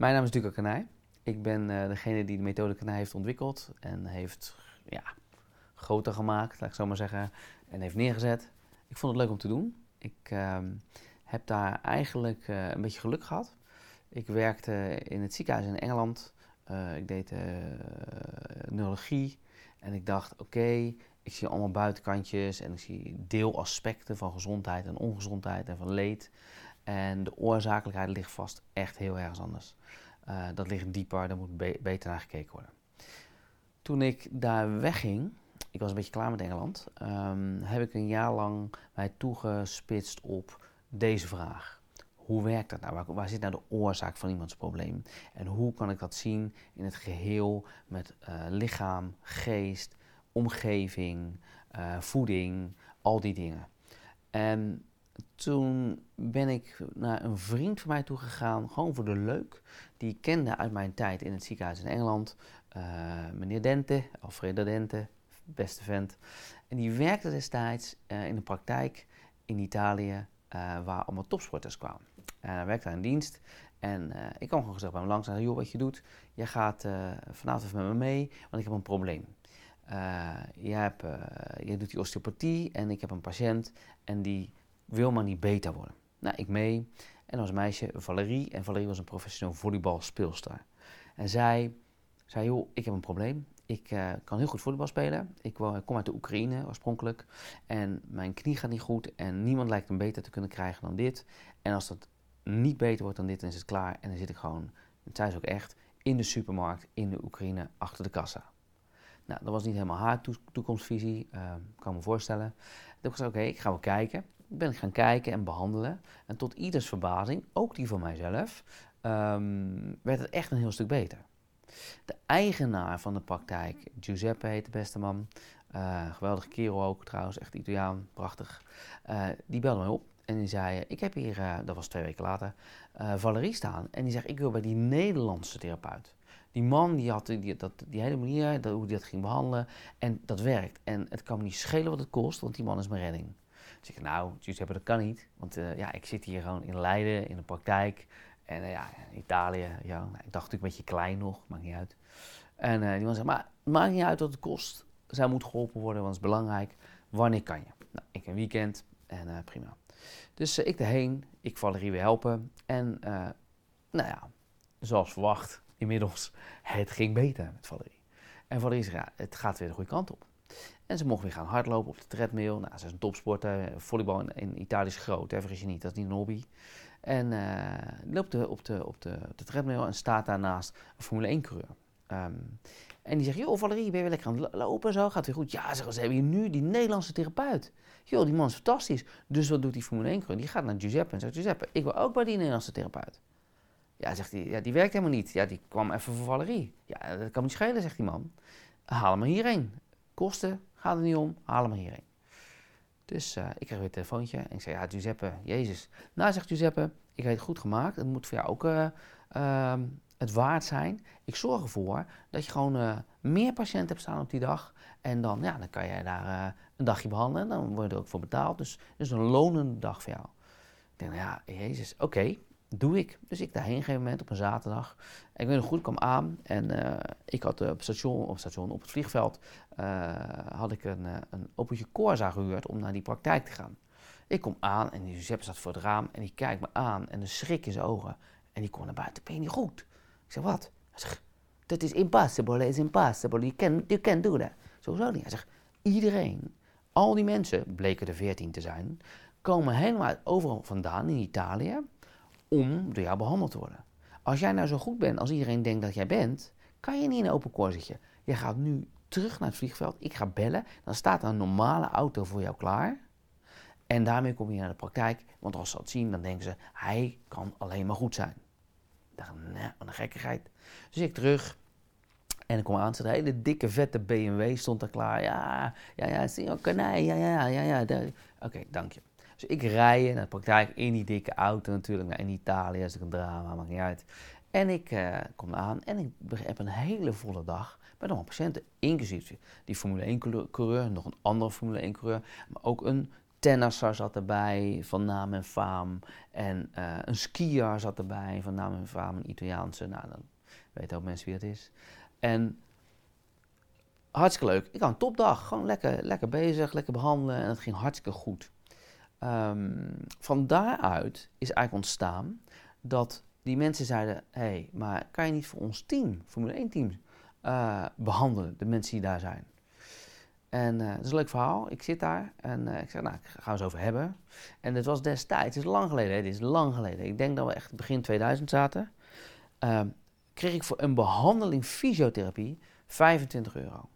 Mijn naam is Duco Kanij. Ik ben uh, degene die de methode Kanij heeft ontwikkeld en heeft ja, groter gemaakt, laat ik zo maar zeggen, en heeft neergezet. Ik vond het leuk om te doen. Ik uh, heb daar eigenlijk uh, een beetje geluk gehad. Ik werkte in het ziekenhuis in Engeland. Uh, ik deed neurologie en ik dacht, oké, ik zie allemaal buitenkantjes en ik zie deelaspecten van gezondheid en ongezondheid en van leed. En de oorzakelijkheid ligt vast echt heel ergens anders. Uh, dat ligt dieper, daar moet be beter naar gekeken worden. Toen ik daar wegging, ik was een beetje klaar met Engeland, um, heb ik een jaar lang mij toegespitst op deze vraag. Hoe werkt dat nou? Waar, zit nou de oorzaak van iemands probleem? En hoe kan ik dat zien in het geheel met uh, lichaam, geest, omgeving, uh, voeding, al die dingen? En toen ben ik naar een vriend van mij toe gegaan, gewoon voor de leuk. Die ik kende uit mijn tijd in het ziekenhuis in Engeland. Uh, meneer Dente, Alfredo Dente, beste vent. En die werkte destijds uh, in de praktijk in Italië, uh, waar allemaal topsporters kwamen. En hij werkte aan dienst. En ik kwam gewoon gezegd bij hem langs zei, joh, wat je doet, jij gaat vanavond even met me mee, want ik heb een probleem. jij, hebt, jij doet die osteopathie en ik heb een patiënt en die wil maar niet beter worden. Nou, ik mee. En een meisje, Valerie. En Valerie was een professioneel volleybalspeelster. En zij zei, joh, ik heb een probleem. Ik uh, kan heel goed voetbal spelen. Ik kom uit de Oekraïne oorspronkelijk. En mijn knie gaat niet goed. En niemand lijkt hem beter te kunnen krijgen dan dit. En als dat niet beter wordt dan dit, dan is het klaar. En dan zit ik gewoon, ze ook echt, in de supermarkt in de Oekraïne achter de kassa. Nou, dat was niet helemaal haar toekomstvisie, uh, kan me voorstellen. Toen heb ik gezegd, oké, ik ga wel kijken ben ik gaan kijken en behandelen. En tot ieders verbazing, ook die van mijzelf, um, werd het echt een heel stuk beter. De eigenaar van de praktijk, Giuseppe heet de beste man, uh, geweldige kerel ook trouwens, echt Italiaan, prachtig. Uh, die belde mij op en die zei, ik heb hier, uh, dat was twee weken later, Valerie staan. En die zegt, ik wil bij die Nederlandse therapeut. Die man die had die, dat, die hele manier, dat, hoe hij dat ging behandelen. En dat werkt. En het kan me niet schelen wat het kost, want die man is mijn redding. Dus ik nou, Giuseppe, dat kan niet. Want uh, ja, ik zit hier gewoon in Leiden, in de praktijk. En uh, ja, Italië, ja, nou, ik dacht natuurlijk een beetje klein nog, maakt niet uit. En uh, die man zegt, maar maakt niet uit wat het kost. Zij moet geholpen worden, want het is belangrijk. Wanneer kan je? Nou, ik een weekend en prima. Dus ik erheen, ik Valerie weer helpen. En nou ja, zoals verwacht, inmiddels, het ging beter met Valerie. En Valerie zegt, ja, het gaat weer de goede kant op. En ze mocht weer gaan hardlopen op de treadmill. Nou, ze is een topsporter. Volleybal in, Italië is groot, hè, vergis je niet. Dat is niet een hobby. En uh, loopt de, op, de, op, de, de treadmill en staat daarnaast een Formule 1 coureur. Um, en die zegt, joh Valerie, ben je weer lekker aan het lopen zo? Gaat weer goed? Ja, ze, hebben hier nu die Nederlandse therapeut. Joh, die man is fantastisch. Dus wat doet die Formule 1 coureur? Die gaat naar Giuseppe en zegt, Giuseppe, ik wil ook bij die Nederlandse therapeut. Ja, zegt hij, ja, die werkt helemaal niet. Ja, die kwam even voor Valerie. Ja, dat kan me niet schelen, zegt die man. Haal hem hierheen. Kosten, Gaat er niet om, haal hem hierheen. Dus uh, ik kreeg weer een telefoontje en ik zei, ja Giuseppe, Jezus. Nou, zegt Giuseppe, ik heb het goed gemaakt. Het moet voor jou ook uh, uh, het waard zijn. Ik zorg ervoor dat je gewoon eh, meer patiënten hebt staan op die dag. En dan, ja, dan kan jij daar een dagje behandelen. Dan word je er ook voor betaald. Dus het is een lonende dag voor jou. Ik denk, nou ja, Jezus, oké doe ik. Dus ik daarheen een gegeven moment op een zaterdag. Ik weet nog goed, ik kwam aan en uh, ik had op station, op station, op het vliegveld, uh, had ik een, een Opeltje Corsa gehuurd om naar die praktijk te gaan. Ik kom aan en die Giuseppe staat voor het raam en die kijkt me aan en de schrik in zijn ogen. En die komt naar buiten, ben je niet goed? Ik zeg, wat? Hij zegt, dat is impossible, is impossible, you can't, you can't do that. Zo niet. Hij zegt, iedereen, al die mensen, bleken er veertien te zijn, komen helemaal overal vandaan in Italië om door jou behandeld te worden. Als jij nou zo goed bent als iedereen denkt dat jij bent, kan je niet in een open koor zitten. Je gaat nu terug naar het vliegveld, ik ga bellen, dan staat een normale auto voor jou klaar. En daarmee kom je naar de praktijk, want als ze dat zien, dan denken ze, hij kan alleen maar goed zijn. Ik dacht, nee, wat een gekkigheid. Dus ik terug, en ik kom aan, een hele dikke vette BMW stond er klaar. Ja, ja, ja, signor Canai, ja, ja, ja, ja. Oké, dank je. Dus ik rij naar de praktijk in die dikke auto natuurlijk. Nou, in Italië is het een drama, maakt niet uit. En ik uh, kom aan en ik heb een hele volle dag met allemaal patiënten. Inclusief die Formule 1 coureur, nog een andere Formule 1 coureur. Maar ook een tennisser zat erbij van naam en faam. En uh, een skier zat erbij van naam en faam, een Italiaanse. Nou, dan weten ook mensen wie het is. En hartstikke leuk. Ik had een topdag. Gewoon lekker, lekker bezig, lekker behandelen. En het ging hartstikke goed. Um, van daaruit is eigenlijk ontstaan dat die mensen zeiden: hé, hey, maar kan je niet voor ons team, Formule 1 team, uh, behandelen, de mensen die daar zijn? En uh, dat is een leuk verhaal. Ik zit daar en uh, ik zeg, nou, ik ga eens over hebben. En het was destijds, het is lang geleden, het is lang geleden. Ik denk dat we echt begin 2000 zaten. Uh, kreeg ik voor een behandeling fysiotherapie 25 euro.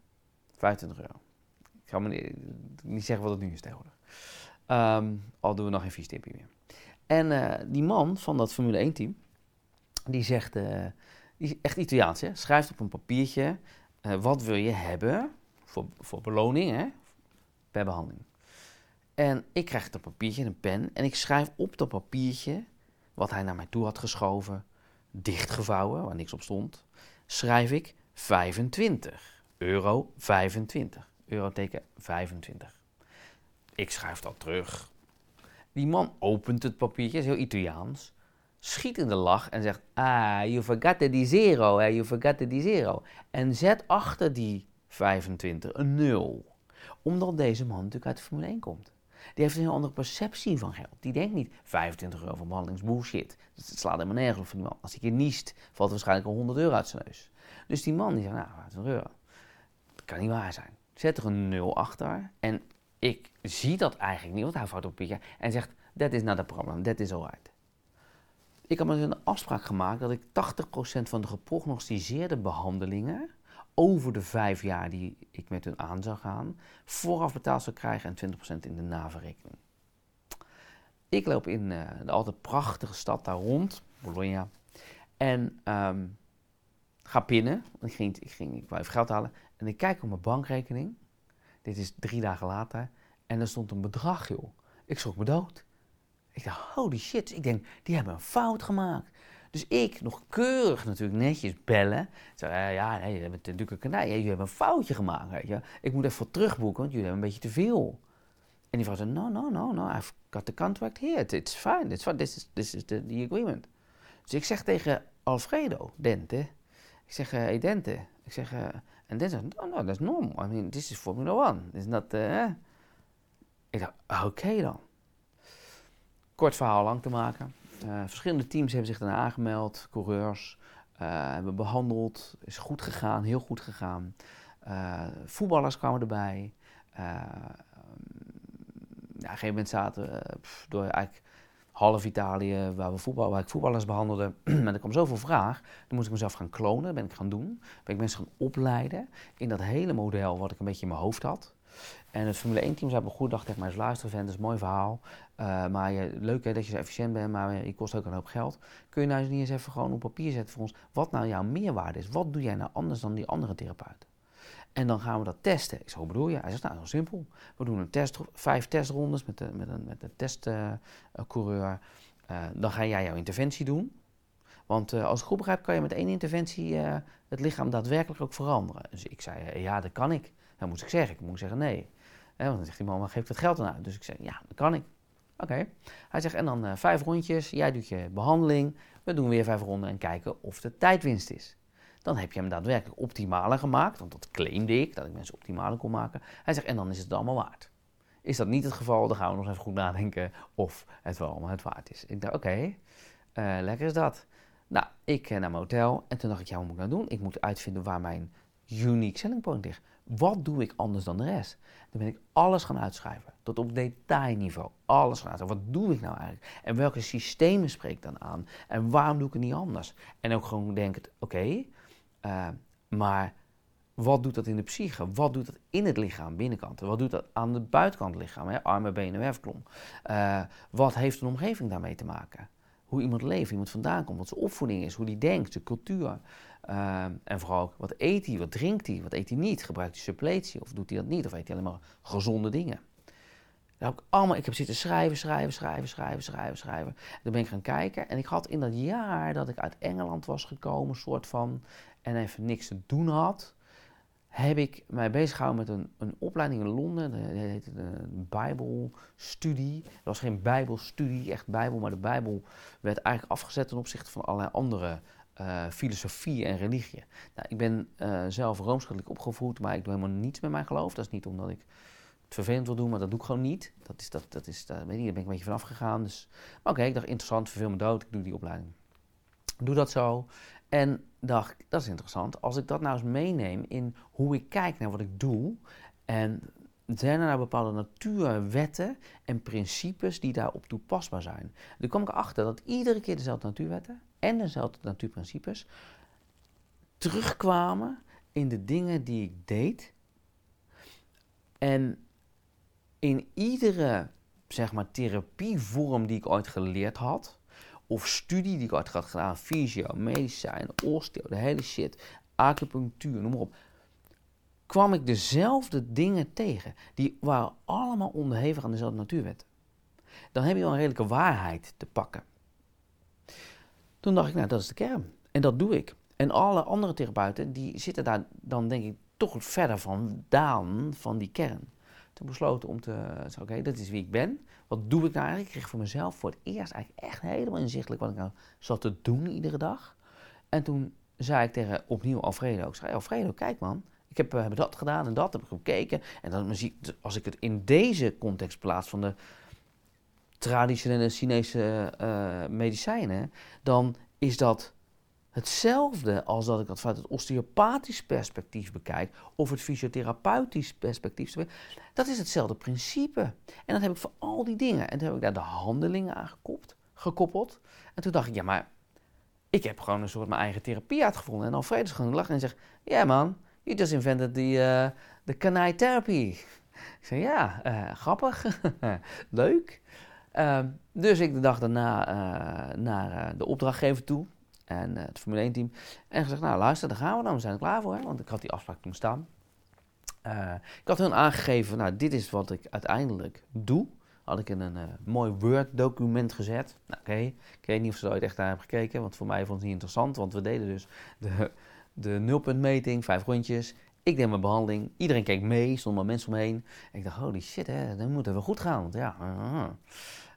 25 euro. Ik ga niet, niet zeggen wat het nu is tegenwoordig. Um, al doen we nog geen fysiotherapie meer. En uh, die man van dat Formule 1 team, die zegt, is echt Italiaans, hè? schrijft op een papiertje, uh, wat wil je hebben voor, voor beloning hè? per behandeling. En ik krijg dat papiertje, een pen, en ik schrijf op dat papiertje, wat hij naar mij toe had geschoven, dichtgevouwen, waar niks op stond, schrijf ik 25 euro 25. Euro teken 25. Ik schrijf dat terug. Die man opent het papiertje, is heel Italiaans, schiet in de lach en zegt: Ah, you forgot the zero, hè, you forgot the zero. En zet achter die 25 een 0. Omdat deze man natuurlijk uit de Formule 1 komt. Die heeft een heel andere perceptie van geld. Die denkt niet 25 euro voor behandelingsbullshit. Dat slaat helemaal nergens op van die man. Als hij keer niest, valt waarschijnlijk al 100 euro uit zijn neus. Dus die man die zegt, nou, 25 euro. Dat kan niet waar zijn. Zet er een 0 achter. En ik zie dat eigenlijk niet, want hij vouwt op een en zegt, that is not a problem, that is alright. Ik heb me een afspraak gemaakt dat ik 80% van de geprognosticeerde behandelingen over de vijf jaar die ik met hun aan zou gaan, vooraf betaald zou krijgen en 20% in de naverrekening. Ik loop in uh, de altijd prachtige stad daar rond, Bologna, en um, ga pinnen. Ik ging, ik, ging, ik wou even geld halen en ik kijk op mijn bankrekening. Dit is drie dagen later en er stond een bedrag, joh. Ik schrok me dood. Ik dacht, holy shit. Ik denk, die hebben een fout gemaakt. Dus ik nog keurig natuurlijk netjes bellen. Zeg, uh, ja, nee, je hebt natuurlijk een kanaal. Jullie hebben een foutje gemaakt, weet je. Ik moet even terugboeken, want jullie hebben een beetje te veel. En die vrouw zei, no, no, no, no, I've got the contract here. It's fine, it's fine. This is, this is the, agreement. Dus ik zeg tegen Alfredo, Dente. Ik zeg, uh, hey Dente. Ik zeg, uh, en Dente zegt, no, no, that's normal. I mean, this is Formula One. It's not, uh, Ik dacht, oké okay dan. Kort verhaal lang te maken. Uh, verschillende teams hebben zich daarna aangemeld, coureurs, uh, hebben behandeld, is goed gegaan, heel goed gegaan. Uh, voetballers kwamen erbij. op een gegeven moment zaten pff, door eigenlijk half Italië, waar, we ik voetballers behandelde. maar er kwam zoveel vraag, dan moest ik mezelf gaan klonen, ben ik gaan doen. Ben ik mensen gaan opleiden in dat hele model wat ik een beetje in mijn hoofd had. En het Formule 1 team zei goed, dacht ik maar eens luisteren vent, dat is een mooi verhaal. Uh, maar je, leuk hè, dat je zo efficiënt bent, maar je kost ook een hoop geld. Kun je nou eens niet eens even gewoon op papier zetten voor ons, wat nou jouw meerwaarde is? Wat doe jij nou anders dan die andere therapeuten? En dan gaan we dat testen. Ik zeg, hoe bedoel je? Hij zegt, nou, heel simpel. We doen een test, vijf testrondes met, de, met een, met een testcoureur. Uh, dan ga jij jouw interventie doen. Want uh, als ik goed begrijp, kan je met één interventie het lichaam daadwerkelijk ook veranderen. Dus ik zei, ja, dat kan ik. Dan moest ik zeggen, ik moet zeggen nee. want dan zegt die man, maar geef het geld dan? Dus ik zeg, ja, dat kan ik. Oké. Hij zegt, en dan vijf rondjes, jij doet je behandeling, we doen weer vijf ronden en kijken of de tijdwinst is. Dan heb je hem daadwerkelijk optimaler gemaakt, want dat claimde ik, dat ik mensen optimaler kon maken. Hij zegt, en dan is het allemaal waard. Is dat niet het geval, dan gaan we nog even goed nadenken of het wel allemaal het waard is. Ik dacht, oké, eh, lekker is dat. Nou, ik naar mijn hotel en toen dacht ik, ja, wat moet ik nou doen? Ik moet uitvinden waar mijn unique selling point ligt. Wat doe ik anders dan de rest? Dan ben ik alles gaan uitschrijven, tot op detailniveau. Alles gaan uitschrijven. Wat doe ik nou eigenlijk? En welke systemen spreek ik dan aan? En waarom doe ik het niet anders? En ook gewoon denken, oké, uh, maar wat doet dat in de psyche? Wat doet dat in het lichaam, binnenkant? Wat doet dat aan de buitenkant lichaam, hè? armen, benen, werfklom? Uh, wat heeft een omgeving daarmee te maken? Hoe iemand leeft, iemand vandaan komt, wat zijn opvoeding is, hoe die denkt, zijn cultuur. Uh, en vooral wat eet hij, wat drinkt hij, wat eet hij niet? Gebruikt hij suppletie of doet hij dat niet? Of eet hij alleen maar gezonde dingen? Dat heb ik, allemaal, ik heb zitten schrijven, schrijven, schrijven, schrijven, schrijven, schrijven. Dan ben ik gaan kijken en ik had in dat jaar dat ik uit Engeland was gekomen, soort van, en even niks te doen had, heb ik mij bezig gehouden met een, een opleiding in Londen. Dat heette een Bijbelstudie. Dat was geen Bijbelstudie, echt Bijbel, maar de Bijbel werd eigenlijk afgezet ten opzichte van allerlei andere uh, filosofie en religie. Nou, ik ben uh, zelf rooms-katholiek opgevoed, maar ik doe helemaal niets met mijn geloof. Dat is niet omdat ik vervelend wil doen, maar dat doe ik gewoon niet. Dat is, dat, dat is, daar, weet je, daar ben ik een beetje vanaf gegaan. Dus, maar oké, ik dacht interessant, verveel me dood, ik doe die opleiding. Doe dat zo. En dacht, dat is interessant. Als ik dat nou eens meeneem in hoe ik kijk naar wat ik doe. En zijn er nou bepaalde natuurwetten en principes die daarop toepasbaar zijn? Dan kom ik erachter dat iedere keer dezelfde natuurwetten en dezelfde natuurprincipes terugkwamen in de dingen die ik deed. En in iedere zeg maar, therapievorm die ik ooit geleerd had, of studie die ik ooit had gedaan, fysio, medicijn, osteo, de hele shit, acupunctuur, noem maar op, kwam ik dezelfde dingen tegen. Die waren allemaal onderhevig aan dezelfde natuurwetten. Dan heb je wel een redelijke waarheid te pakken. Toen dacht ik, nou, dat is de kern. En dat doe ik. En alle andere therapeuten, die zitten daar dan denk ik toch verder vandaan van die kern. Toen besloten om te zeggen, oké, dat is wie ik ben. Wat doe ik nou eigenlijk? Ik kreeg voor mezelf voor het eerst eigenlijk echt helemaal inzichtelijk wat ik nou zat te doen iedere dag. En toen zei ik tegen opnieuw Alfredo, ik zei, Alfredo, kijk man, ik heb, uh, heb dat gedaan en dat, heb ik gekeken. En dan zie ik, als ik het in deze context plaats van de traditionele Chinese uh, medicijnen, dan is dat hetzelfde als dat ik dat vanuit het osteopathisch perspectief bekijk of het fysiotherapeutisch perspectief. Dat is hetzelfde principe. En dat heb ik voor al die dingen. En toen heb ik daar de handelingen aan gekoppeld. En toen dacht ik, ja, maar ik heb gewoon een soort mijn eigen therapie uitgevonden. En Alfredo is gewoon lachen en zegt, ja man, you just invented the, uh, the therapy. Ik zei, ja, uh, grappig, leuk. Uh, dus ik de dag daarna uh, naar de opdrachtgever toe en het Formule 1-team. En gezegd, nou luister, daar gaan we dan, we zijn er klaar voor. Hè? Want ik had die afspraak toen staan. ik had hun aangegeven, nou dit is wat ik uiteindelijk doe. Had ik in een mooi Word-document gezet. Nou, oké, ik weet niet of ze ooit echt naar hebben gekeken, want voor mij vond het niet interessant. Want we deden dus de de nulpuntmeting, vijf rondjes. Ik deed mijn behandeling. Iedereen keek mee, stonden mensen omheen. En ik dacht, holy shit, hè, dan moet het wel goed gaan. Want ja,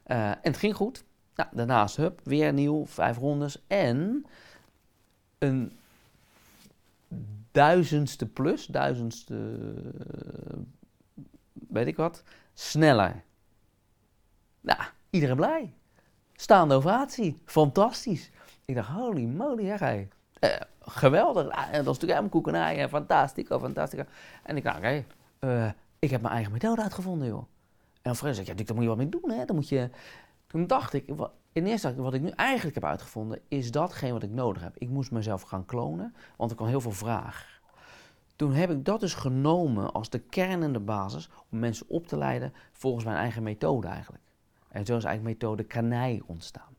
en het ging goed. Nou, daarnaast, hup, weer nieuw, vijf rondes. En een duizendste plus, duizendste, weet ik wat, sneller. Nou, iedereen blij. Staande ovatie. Fantastisch. Ik dacht, holy moly, hè, gij. Uh, geweldig. Ah, dat is natuurlijk helemaal koekenij en fantastico, fantastico. En ik dacht, oké, uh, ik heb mijn eigen methode uitgevonden, joh. En Fred zei, ja, daar moet je wat mee doen, hè. Dan moet je... Toen dacht ik, in eerste instantie, wat ik nu eigenlijk heb uitgevonden, is datgene wat ik nodig heb. Ik moest mezelf gaan klonen, want ik had heel veel vraag. Toen heb ik dat dus genomen als de kern en de basis om mensen op te leiden volgens mijn eigen methode eigenlijk. En zo is eigenlijk methode kanij ontstaan.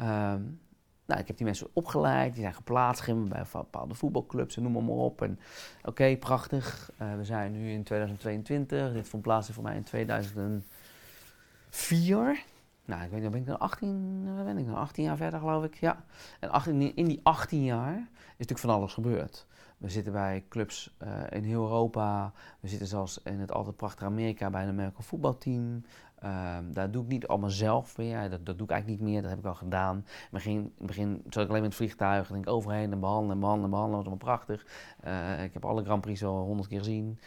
Um, nou, ik heb die mensen opgeleid, die zijn geplaatst bij bepaalde voetbalclubs en noem maar, op. En oké, prachtig. Uh, we zijn nu in 2022. Dit vond plaats voor mij in 2004. Nou, ik weet niet, ben ik dan 18, ben ik dan 18 jaar verder, geloof ik. Ja. En 18, in die 18 jaar is natuurlijk van alles gebeurd. We zitten bij clubs uh, in heel Europa. We zitten zelfs in het altijd prachtige Amerika bij een Amerikaanse voetbalteam. Um, daar doe ik niet allemaal zelf meer. Dat, dat doe ik eigenlijk niet meer. Dat heb ik al gedaan. In het begin, begin zat ik alleen met het vliegtuig. En ik overheen en behandelen, behandelen, behandelen. Dat was allemaal prachtig. Uh, ik heb alle Grand Prix al honderd keer gezien.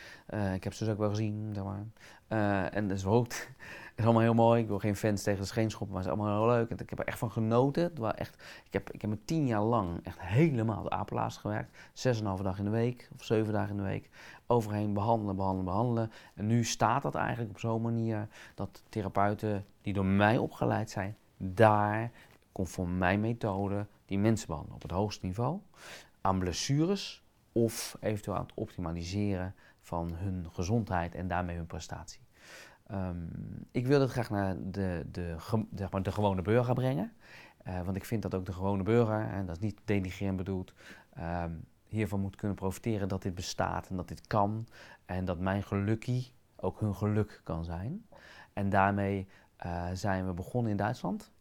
Ik heb ze dus ook wel gezien, zeg maar. En dat is ook is allemaal heel mooi. Ik wil geen fans tegen de scheen schoppen, maar het is allemaal heel leuk. En ik heb er echt van genoten. Het was echt, ik, heb, ik heb me tien jaar lang echt helemaal de apenlaars gewerkt. Zes en een halve dag in de week, of zeven dagen in de week. Overheen behandelen, behandelen, behandelen. En nu staat dat eigenlijk op zo'n manier dat therapeuten die door mij opgeleid zijn, daar conform mijn methode die mensen behandelen op het hoogste niveau. Aan blessures of eventueel aan het optimaliseren van hun gezondheid en daarmee hun prestatie. Um, ik wil het graag naar de, de, zeg maar de gewone burger brengen. Uh, want ik vind dat ook de gewone burger, en dat is niet denigrerend bedoeld, um, hiervan moet kunnen profiteren dat dit bestaat en dat dit kan. En dat mijn gelukkie ook hun geluk kan zijn. En daarmee uh, zijn we begonnen in Duitsland.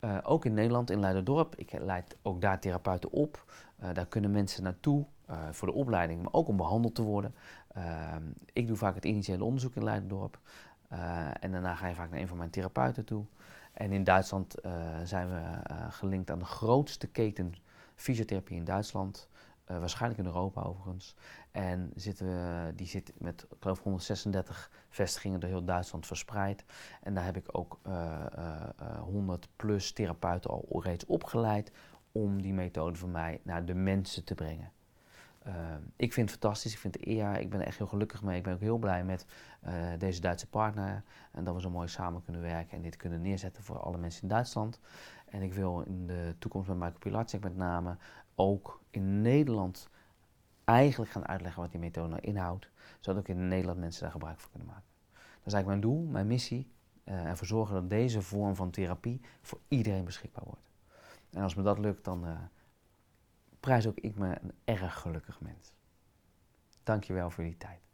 Uh, ook in Nederland, in Leiderdorp. Ik leid ook daar therapeuten op. daar kunnen mensen naartoe voor de opleiding, maar ook om behandeld te worden. Ehm, ik doe vaak het initiële onderzoek in Leidendorp. en daarna ga je vaak naar een van mijn therapeuten toe. En in Duitsland zijn we gelinkt aan de grootste keten fysiotherapie in Duitsland. Waarschijnlijk in Europa overigens. En zitten we, die zit met, ik geloof, 136 vestigingen door heel Duitsland verspreid. En daar heb ik ook uh, uh, 100 plus therapeuten al reeds opgeleid om die methode van mij naar de mensen te brengen. Uh, ik vind het fantastisch, ik vind het eer, ik ben echt heel gelukkig mee. Ik ben ook heel blij met uh, deze Duitse partner en dat we zo mooi samen kunnen werken en dit kunnen neerzetten voor alle mensen in Duitsland. En ik wil in de toekomst met Michael Pilatschek met name ook in Nederland eigenlijk gaan uitleggen wat die methode nou inhoudt, zodat ook in Nederland mensen daar gebruik van kunnen maken. Dat is eigenlijk mijn doel, mijn missie, uh, ervoor zorgen dat deze vorm van therapie voor iedereen beschikbaar wordt. En als me dat lukt, dan uh, prijs ook ik me een erg gelukkig mens. Dankjewel voor die tijd.